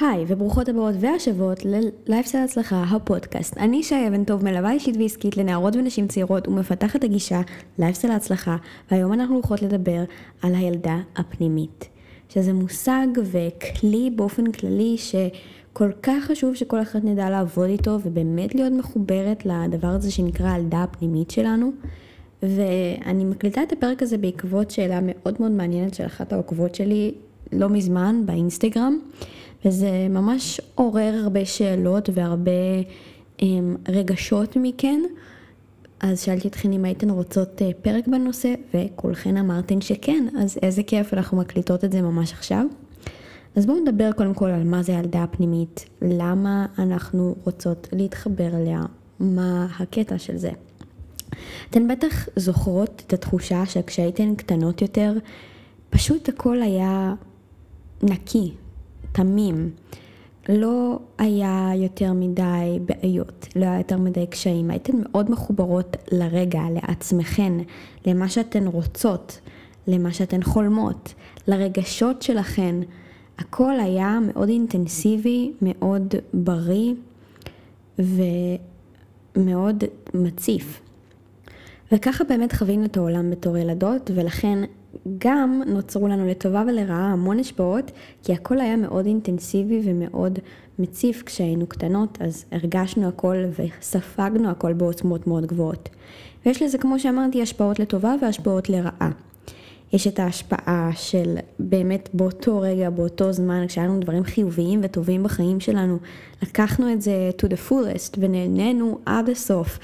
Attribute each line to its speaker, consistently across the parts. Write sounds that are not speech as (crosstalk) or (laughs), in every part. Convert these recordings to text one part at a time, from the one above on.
Speaker 1: היי, וברוכות הבאות והשבות ללייפסטייל הצלחה, הפודקאסט. אני שי אבן טוב, מלווה אישית ועסקית לנערות ונשים צעירות ומפתחת הגישה לייפסטייל הצלחה, והיום אנחנו הולכות לדבר על הילדה הפנימית, שזה מושג וכלי באופן כללי שכל כך חשוב שכל אחת נדע לעבוד איתו ובאמת להיות מחוברת לדבר הזה שנקרא הילדה הפנימית שלנו. ואני מקליטה את הפרק הזה בעקבות שאלה מאוד מאוד מעניינת של אחת העוקבות שלי לא מזמן באינסטגרם. וזה ממש עורר הרבה שאלות והרבה הם, אמ, רגשות מכן. אז שאלתי אתכן אם הייתן רוצות אה, פרק בנושא, וכולכן אמרתן שכן, אז איזה כיף, אנחנו מקליטות את זה ממש עכשיו. אז בואו נדבר קודם כל על מה זה ילדה הפנימית, למה אנחנו רוצות להתחבר אליה, מה הקטע של זה. אתן בטח זוכרות את התחושה שכשהייתן קטנות יותר, פשוט הכל היה נקי, תמים. לא היה יותר מדי בעיות, לא היה יותר מדי קשיים, הייתן מאוד מחוברות לרגע, לעצמכן, למה שאתן רוצות, למה שאתן חולמות, לרגשות שלכן. הכל היה מאוד אינטנסיבי, מאוד בריא ומאוד מציף. וככה באמת חווינו את העולם בתור ילדות, ולכן גם נוצרו לנו לטובה ולרעה המון השפעות, כי הכל היה מאוד אינטנסיבי ומאוד מציף כשהיינו קטנות, אז הרגשנו הכל וספגנו הכל בעוצמות מאוד גבוהות. ויש לזה, כמו שאמרתי, השפעות לטובה והשפעות לרעה. יש את ההשפעה של באמת באותו רגע, באותו זמן, כשהיה לנו דברים חיוביים וטובים בחיים שלנו, לקחנו את זה to the fullest ונהנינו עד הסוף.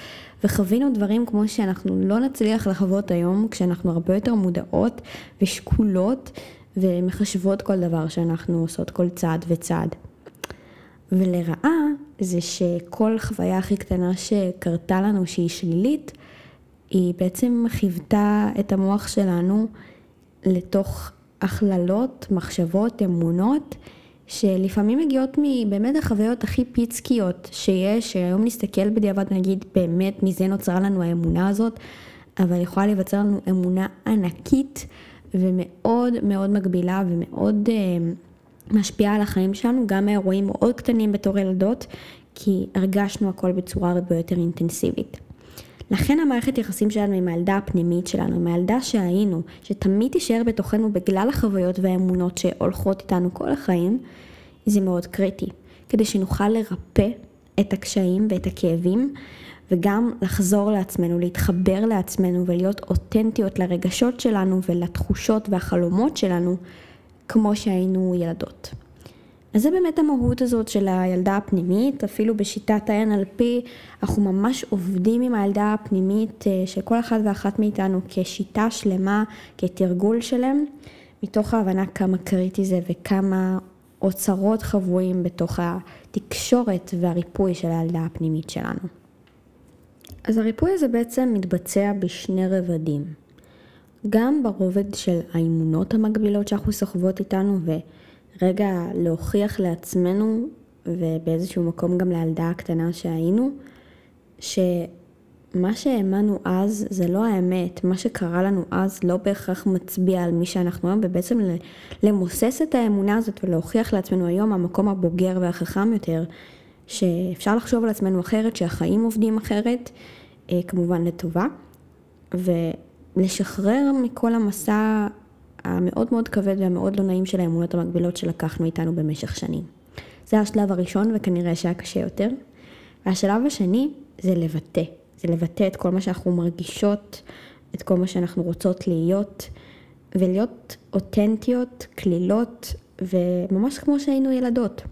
Speaker 1: וחווינו דברים כמו שאנחנו לא נצליח לחוות היום, כשאנחנו הרבה יותר מודעות ושקולות ומחשבות כל דבר שאנחנו עושות, כל צעד וצעד. ולרעה זה שכל חוויה הכי קטנה שקרתה לנו שהיא שלילית, היא בעצם חיוותה את המוח שלנו לתוך הכללות, מחשבות, אמונות, שלפעמים מגיעות מבאמת החוויות הכי פיצקיות שיש, שהיום נסתכל בדיעבד ונגיד באמת מזה נוצרה לנו האמונה הזאת, אבל יכולה להיווצר לנו אמונה ענקית ומאוד מאוד מגבילה ומאוד uh, משפיעה על החיים שלנו, גם מאירועים מאוד קטנים בתור ילדות, כי הרגשנו הכל בצורה הרבה יותר אינטנסיבית. לכן המערכת יחסים שלנו עם הילדה הפנימית שלנו, עם הילדה שהיינו, שתמיד תישאר בתוכנו בגלל החוויות והאמונות שהולכות איתנו כל החיים, זה מאוד קריטי, כדי שנוכל לרפא את הקשיים ואת הכאבים, וגם לחזור לעצמנו, להתחבר לעצמנו ולהיות אותנטיות לרגשות שלנו ולתחושות והחלומות שלנו, כמו שהיינו ילדות. אז זה באמת המהות הזאת של הילדה הפנימית, אפילו בשיטת ה-NLP אנחנו ממש עובדים עם הילדה הפנימית אה, של כל אחד ואחת מאיתנו כשיטה שלמה, כתרגול שלם, מתוך ההבנה כמה קריטי זה וכמה אוצרות חבויים בתוך התקשורת והריפוי של הילדה הפנימית שלנו. אז הריפוי הזה בעצם מתבצע בשני רבדים. גם ברובד של האמונות המקבילות שאנחנו סוחבות איתנו ו... רגע להוכיח לעצמנו ובאיזשהו מקום גם לילדה הקטנה שהיינו, שמה שהאמנו אז זה לא האמת, מה שקרה לנו אז לא בהכרח מצביע על מי שאנחנו היום, ובעצם למוסס את האמונה הזאת ולהוכיח לעצמנו היום המקום הבוגר והחכם יותר, שאפשר לחשוב על עצמנו אחרת, שהחיים עובדים אחרת, אה, כמובן לטובה, ולשחרר מכל המסע המאוד מאוד כבד והמאוד לא נעים של האמונות המקבילות שלקחנו איתנו במשך שנים. זה השלב הראשון וכנראה שהיה קשה יותר. והשלב השני זה לבטא. זה לבטא את כל מה שאנחנו מרגישות, את כל מה שאנחנו רוצות להיות, ולהיות אותנטיות, קלילות, וממש כמו שהיינו ילדות.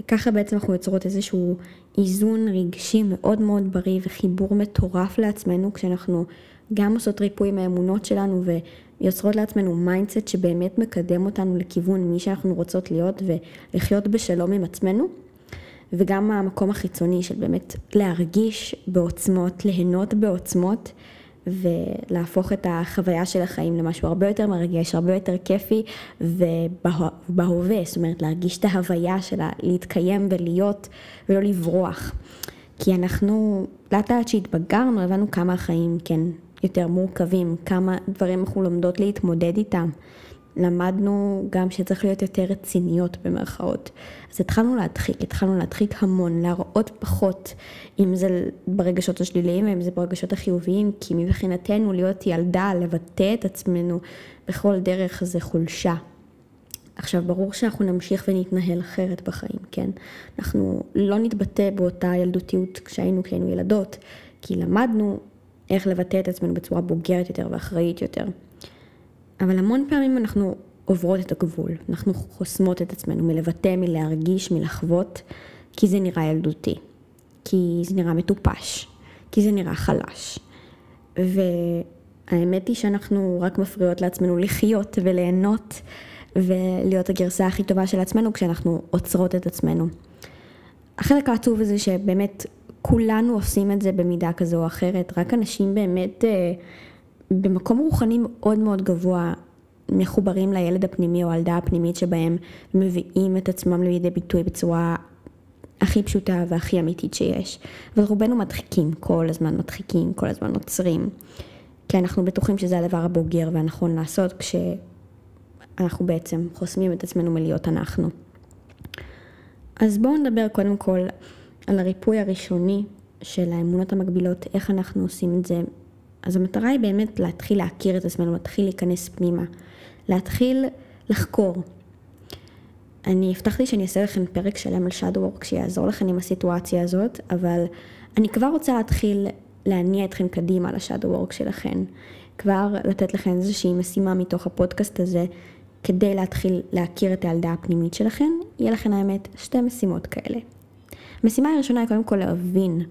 Speaker 1: וככה בעצם אנחנו יוצרות איזשהו איזון רגשי מאוד מאוד בריא וחיבור מטורף לעצמנו, כשאנחנו גם עושות ריפוי מהאמונות שלנו ויוצרות לעצמנו mindset שבאמת מקדם אותנו לכיוון מי שאנחנו רוצות להיות ולחיות בשלום עם עצמנו. וגם המקום החיצוני של באמת להרגיש בעוצמות, ליהנות בעוצמות ולהפוך את החוויה של החיים למשהו הרבה יותר מרגש, הרבה יותר כיפי ובהווה, זאת אומרת להרגיש את ההוויה שלה, להתקיים ולהיות ולא לברוח. כי אנחנו לאט לאט שהתבגרנו הבנו כמה החיים כן יותר מורכבים, כמה דברים אנחנו לומדות להתמודד איתם. למדנו גם שצריך להיות יותר רציניות במרכאות. אז התחלנו להדחיק, התחלנו להדחיק המון, להראות פחות, אם זה ברגשות השליליים ואם זה ברגשות החיוביים, כי מבחינתנו להיות ילדה, לבטא את עצמנו בכל דרך זה חולשה. עכשיו, ברור שאנחנו נמשיך ונתנהל אחרת בחיים, כן? אנחנו לא נתבטא באותה ילדותיות כשהיינו, כשהיינו ילדות, כי למדנו איך לבטא את עצמנו בצורה בוגרת יותר ואחראית יותר. אבל המון פעמים אנחנו עוברות את הגבול, אנחנו חוסמות את עצמנו מלבטא, מלהרגיש, מלחוות, כי זה נראה ילדותי, כי זה נראה מטופש, כי זה נראה חלש. והאמת היא שאנחנו רק מפריעות לעצמנו לחיות וליהנות ולהיות הגרסה הכי טובה של עצמנו כשאנחנו עוצרות את עצמנו. החלק העצוב הזה שבאמת כולנו עושים את זה במידה כזו או אחרת, רק אנשים באמת אה, במקום רוחני מאוד מאוד גבוה מחוברים לילד הפנימי או הילדה הפנימית שבהם מביאים את עצמם לידי ביטוי בצורה הכי פשוטה והכי אמיתית שיש. אבל רובנו מדחיקים, כל הזמן מדחיקים, כל הזמן עוצרים. כי אנחנו בטוחים שזה הדבר הבוגר והנכון לעשות כשאנחנו בעצם חוסמים את עצמנו מלהיות אנחנו. אז בואו נדבר קודם כל על הריפוי הראשוני של האמונות המקבילות, איך אנחנו עושים את זה. אז המטרה היא באמת להתחיל להכיר את עצמנו, להתחיל להיכנס פנימה, להתחיל לחקור. אני הבטחתי שאני אעשה לכם פרק שלם על work שיעזור לכם עם הסיטואציה הזאת, אבל אני כבר רוצה להתחיל להניע אתכם קדימה לשאדו וורק שלכם. כבר לתת לכם איזושהי משימה מתוך הפודקאסט הזה, כדי להתחיל להכיר את הילדה הפנימית שלכם, יהיה לכם האמת שתי משימות כאלה. המשימה הראשונה היא קודם כל להבין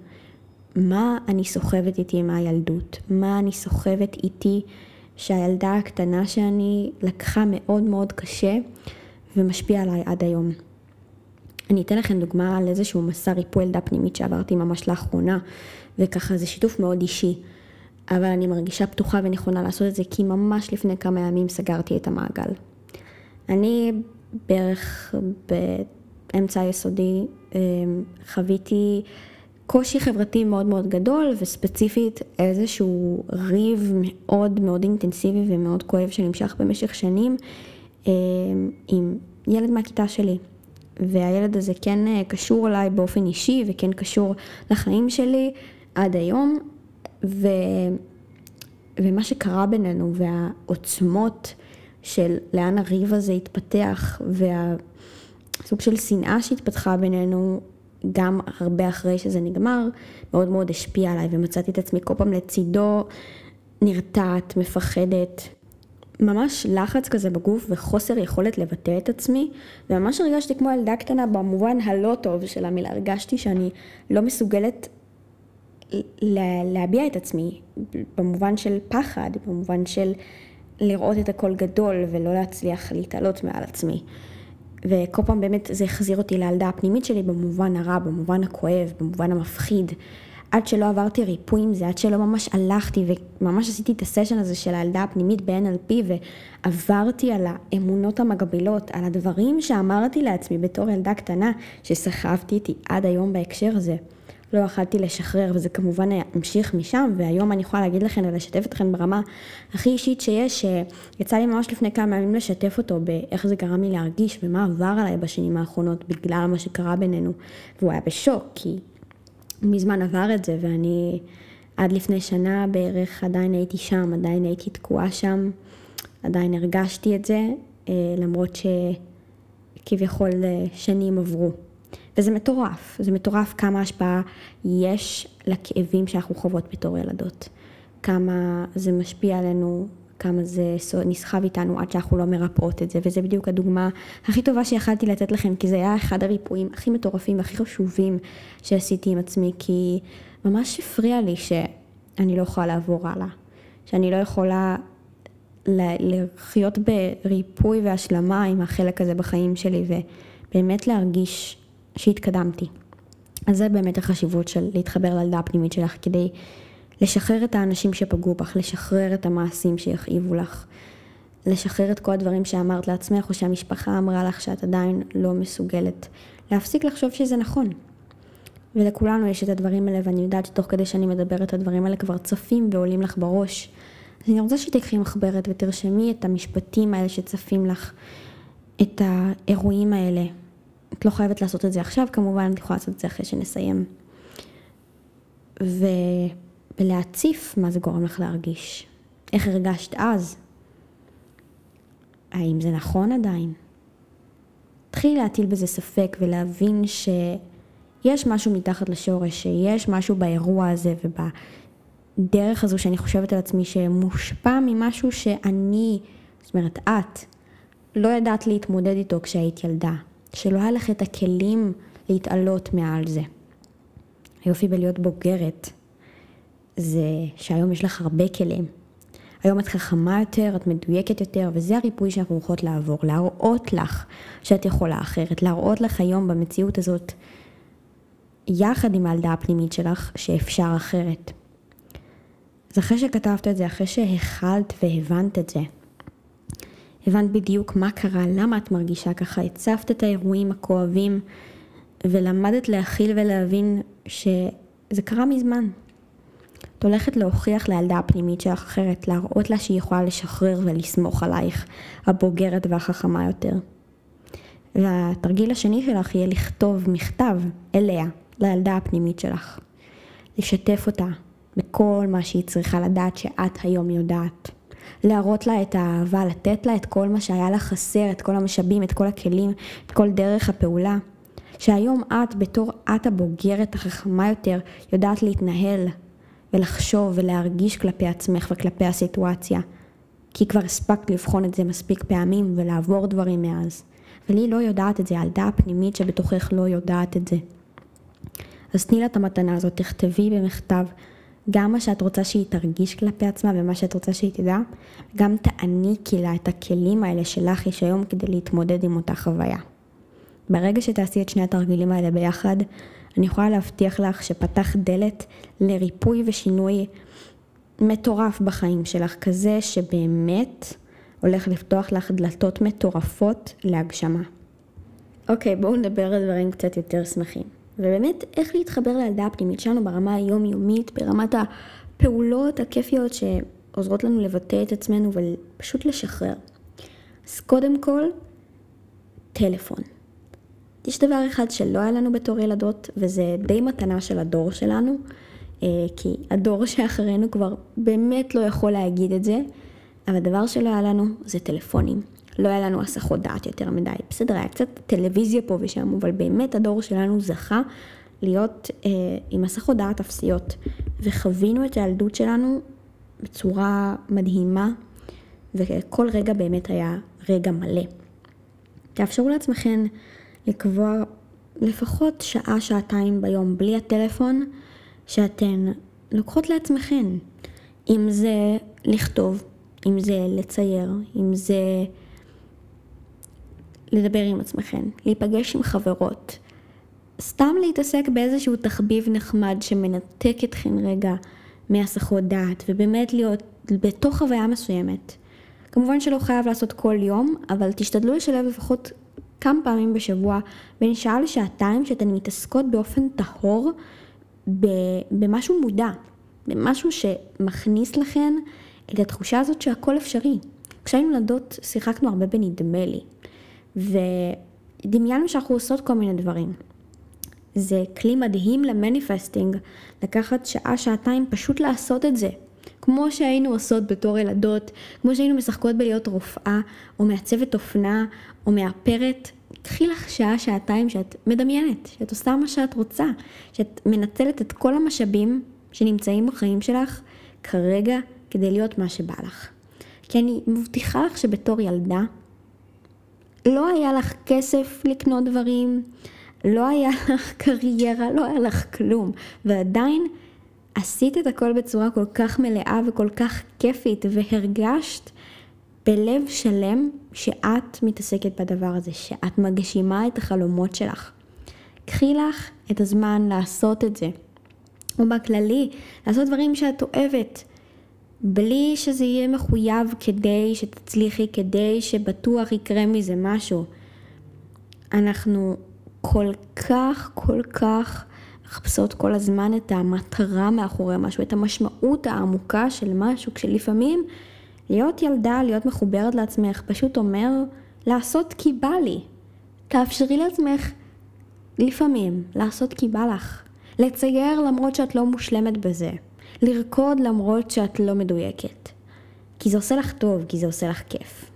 Speaker 1: מה אני סוחבת איתי מהילדות, מה אני סוחבת איתי שהילדה הקטנה שאני לקחה מאוד מאוד קשה ומשפיע עליי עד היום. אני אתן לכם דוגמה על איזשהו מסע ריפוי ילדה פנימית שעברתי ממש לאחרונה, וככה זה שיתוף מאוד אישי, אבל אני מרגישה פתוחה ונכונה לעשות את זה, כי ממש לפני כמה ימים סגרתי את המעגל. אני בערך באמצע היסודי אמ, חוויתי קושי חברתי מאוד מאוד גדול, וספציפית איזשהו ריב מאוד מאוד אינטנסיבי ומאוד כואב שנמשך במשך שנים אמ, עם ילד מהכיתה שלי. והילד הזה כן אה, קשור אליי באופן אישי וכן קשור לחיים שלי עד היום. ו... ומה שקרה בינינו והעוצמות של לאן הריב הזה התפתח והסוג של שנאה שהתפתחה בינינו גם הרבה אחרי שזה נגמר, מאוד מאוד השפיע עליי ומצאתי את עצמי כל פעם לצידו נרתעת, מפחדת, ממש לחץ כזה בגוף וחוסר יכולת לבטא את עצמי, וממש הרגשתי כמו ילדה קטנה במובן הלא טוב של המילה, הרגשתי שאני לא מסוגלת להביע את עצמי, במובן של פחד, במובן של לראות את הכל גדול ולא להצליח להתעלות מעל עצמי. וכל פעם באמת זה החזיר אותי לילדה הפנימית שלי במובן הרע, במובן הכואב, במובן המפחיד. עד שלא עברתי ריפוי עם זה, עד שלא ממש הלכתי וממש עשיתי את הסשן הזה של הילדה הפנימית ב-NLP ועברתי על האמונות המגבילות, על הדברים שאמרתי לעצמי בתור ילדה קטנה, שסחבתי איתי עד היום בהקשר הזה. לא יכלתי לשחרר, וזה כמובן המשיך משם, והיום אני יכולה להגיד לכם ולשתף אתכם ברמה הכי אישית שיש, שיצא לי ממש לפני כמה ימים לשתף אותו באיך זה גרם לי להרגיש ומה עבר עליי בשנים האחרונות בגלל מה שקרה בינינו, והוא היה בשוק, כי מזמן עבר את זה, ואני עד לפני שנה בערך עדיין הייתי שם, עדיין הייתי תקועה שם, עדיין הרגשתי את זה, אה, למרות שכביכול אה, שנים עברו. וזה מטורף, זה מטורף כמה השפעה יש לכאבים שאנחנו חוות בתור ילדות. כמה זה משפיע עלינו, כמה זה נסחב איתנו עד שאנחנו לא מרפאות את זה, וזה בדיוק הדוגמה הכי טובה שיכלתי לתת לכם, כי זה היה אחד הריפויים הכי מטורפים והכי חשובים שעשיתי עם עצמי, כי ממש הפריע לי שאני לא יכולה לעבור הלאה, שאני לא יכולה לחיות בריפוי והשלמה עם החלק הזה בחיים שלי, ובאמת להרגיש שהתקדמתי. אז זה באמת החשיבות של להתחבר לילדה הפנימית שלך כדי לשחרר את האנשים שפגעו בך, לשחרר את המעשים שיכאיבו לך, לשחרר את כל הדברים שאמרת לעצמך או שהמשפחה אמרה לך שאת עדיין לא מסוגלת, להפסיק לחשוב שזה נכון. ולכולנו יש את הדברים האלה ואני יודעת שתוך כדי שאני מדברת הדברים האלה כבר צפים ועולים לך בראש. אז אני רוצה שתקחי מחברת ותרשמי את המשפטים האלה שצפים לך, את האירועים האלה. את לא חייבת לעשות את זה עכשיו, כמובן, את יכולה לעשות את זה אחרי שנסיים. ו... ולהציף מה זה גורם לך להרגיש. איך הרגשת אז? האם זה נכון עדיין? תתחילי להטיל בזה ספק ולהבין שיש משהו מתחת לשורש, שיש משהו באירוע הזה ובדרך הזו שאני חושבת על עצמי שמושפע ממשהו שאני, זאת אומרת את, לא ידעת להתמודד איתו כשהיית ילדה, שלא היה לך את הכלים להתעלות מעל זה. היופי בלהיות בוגרת זה שהיום יש לך הרבה כלים. היום את חכמה יותר, את מדויקת יותר, וזה הריפוי שאנחנו הולכות לעבור, להראות לך שאת יכולה אחרת, להראות לך היום במציאות הזאת, יחד עם הילדה הפנימית שלך, שאפשר אחרת. אז אחרי שכתבת את זה, אחרי שהכלת והבנת את זה, הבנת בדיוק מה קרה, למה את מרגישה ככה, הצפת את האירועים הכואבים ולמדת להכיל ולהבין שזה קרה מזמן, את הולכת להוכיח לילדה הפנימית שלך אחרת, להראות לה שהיא יכולה לשחרר ולסמוך עלייך, הבוגרת והחכמה יותר. והתרגיל השני שלך יהיה לכתוב מכתב אליה, לילדה הפנימית שלך. לשתף אותה בכל מה שהיא צריכה לדעת שאת היום יודעת. להראות לה את האהבה, לתת לה את כל מה שהיה לה חסר, את כל המשאבים, את כל הכלים, את כל דרך הפעולה. שהיום את, בתור את הבוגרת החכמה יותר, יודעת להתנהל, ולחשוב ולהרגיש כלפי עצמך וכלפי הסיטואציה. כי כבר הספקת לבחון את זה מספיק פעמים ולעבור דברים מאז. היא לא יודעת את זה, הילדה הפנימית שבתוכך לא יודעת את זה. אז תני לה את המתנה הזאת, תכתבי במכתב גם מה שאת רוצה שהיא תרגיש כלפי עצמה ומה שאת רוצה שהיא תדע, גם תעניקי לה את הכלים האלה שלך יש היום כדי להתמודד עם אותה חוויה. ברגע שתעשי את שני התרגילים האלה ביחד, אני יכולה להבטיח לך שפתח דלת לריפוי ושינוי מטורף בחיים שלך, כזה שבאמת הולך לפתוח לך דלתות מטורפות להגשמה. אוקיי, בואו נדבר על דברים קצת יותר שמחים. ובאמת, איך להתחבר לילדה הפנימית שלנו ברמה היומיומית, ברמת הפעולות הכיפיות שעוזרות לנו לבטא את עצמנו ופשוט לשחרר. אז קודם כל, טלפון. יש דבר אחד שלא היה לנו בתור ילדות, וזה די מתנה של הדור שלנו, אה, כי הדור (laughs) שאחרינו כבר באמת לא יכול להגיד את זה, אבל הדבר שלא היה לנו זה טלפונים. לא היה לנו הסחות דעת יותר מדי. בסדר, היה קצת טלוויזיה פה ושם, אבל באמת הדור שלנו זכה להיות אה, עם הסחות דעת אפסיות. וחווינו את הילדות שלנו בצורה מדהימה, וכל רגע באמת היה רגע מלא. תאפשרו לעצמכם לקבוע לפחות שעה, שעתיים ביום בלי הטלפון, שאתן לוקחות לעצמכן. אם זה לכתוב, אם זה לצייר, אם זה לדבר עם עצמכן, להיפגש עם חברות, סתם להתעסק באיזשהו תחביב נחמד שמנתק אתכן רגע מהסחות דעת, ובאמת להיות בתוך חוויה מסוימת. כמובן שלא חייב לעשות כל יום, אבל תשתדלו לשלב לפחות כמה פעמים בשבוע, בין שעה לשעתיים, שאתן מתעסקות באופן טהור במשהו מודע, במשהו שמכניס לכן את התחושה הזאת שהכל אפשרי. כשהיינו ילדות שיחקנו הרבה בנדמה לי, ודמיינו שאנחנו עושות כל מיני דברים. זה כלי מדהים למניפסטינג, לקחת שעה, שעתיים, פשוט לעשות את זה. כמו שהיינו עושות בתור ילדות, כמו שהיינו משחקות בלהיות רופאה, או מעצבת אופנה, או מאפרת, קחי לך שעה, שעתיים שאת מדמיינת, שאת עושה מה שאת רוצה, שאת מנצלת את כל המשאבים שנמצאים בחיים שלך כרגע כדי להיות מה שבא לך. כי אני מבטיחה לך שבתור ילדה, לא היה לך כסף לקנות דברים, לא היה (laughs) לך קריירה, לא היה לך כלום, ועדיין עשית את הכל בצורה כל כך מלאה וכל כך כיפית, והרגשת בלב שלם שאת מתעסקת בדבר הזה, שאת מגשימה את החלומות שלך. קחי לך את הזמן לעשות את זה. או בכללי, לעשות דברים שאת אוהבת, בלי שזה יהיה מחויב כדי שתצליחי, כדי שבטוח יקרה מזה משהו. אנחנו כל כך, כל כך מחפשות כל הזמן את המטרה מאחורי משהו, את המשמעות העמוקה של משהו, כשלפעמים להיות ילדה, להיות מחוברת לעצמך, פשוט אומר לעשות כי בא לי. תאפשרי לעצמך לפעמים לעשות כי בא לך. לצייר למרות שאת לא מושלמת בזה. לרקוד למרות שאת לא מדויקת. כי זה עושה לך טוב, כי זה עושה לך כיף.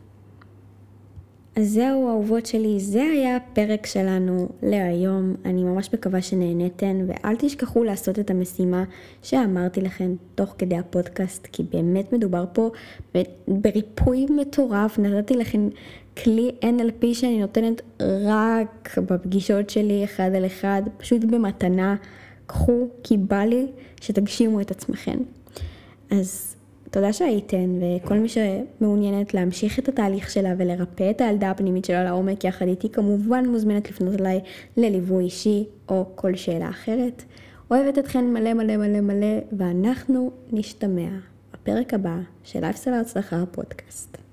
Speaker 1: אז זהו אהובות שלי, זה היה הפרק שלנו להיום. אני ממש מקווה שנהניתן, ואל תשכחו לעשות את המשימה שאמרתי לכם תוך כדי הפודקאסט, כי באמת מדובר פה בריפוי מטורף. נתתי לכם כלי NLP שאני נותנת רק בפגישות שלי אחד על אחד, פשוט במתנה. קחו, כי בא לי שתגשימו את עצמכם. אז תודה שהייתן, וכל מי שמעוניינת להמשיך את התהליך שלה ולרפא את הילדה הפנימית שלה לעומק יחד איתי, כמובן מוזמנת לפנות אליי לליווי אישי או כל שאלה אחרת. אוהבת אתכן מלא מלא מלא מלא, ואנחנו נשתמע בפרק הבא של לייפסטייל ההצלחה הפודקאסט.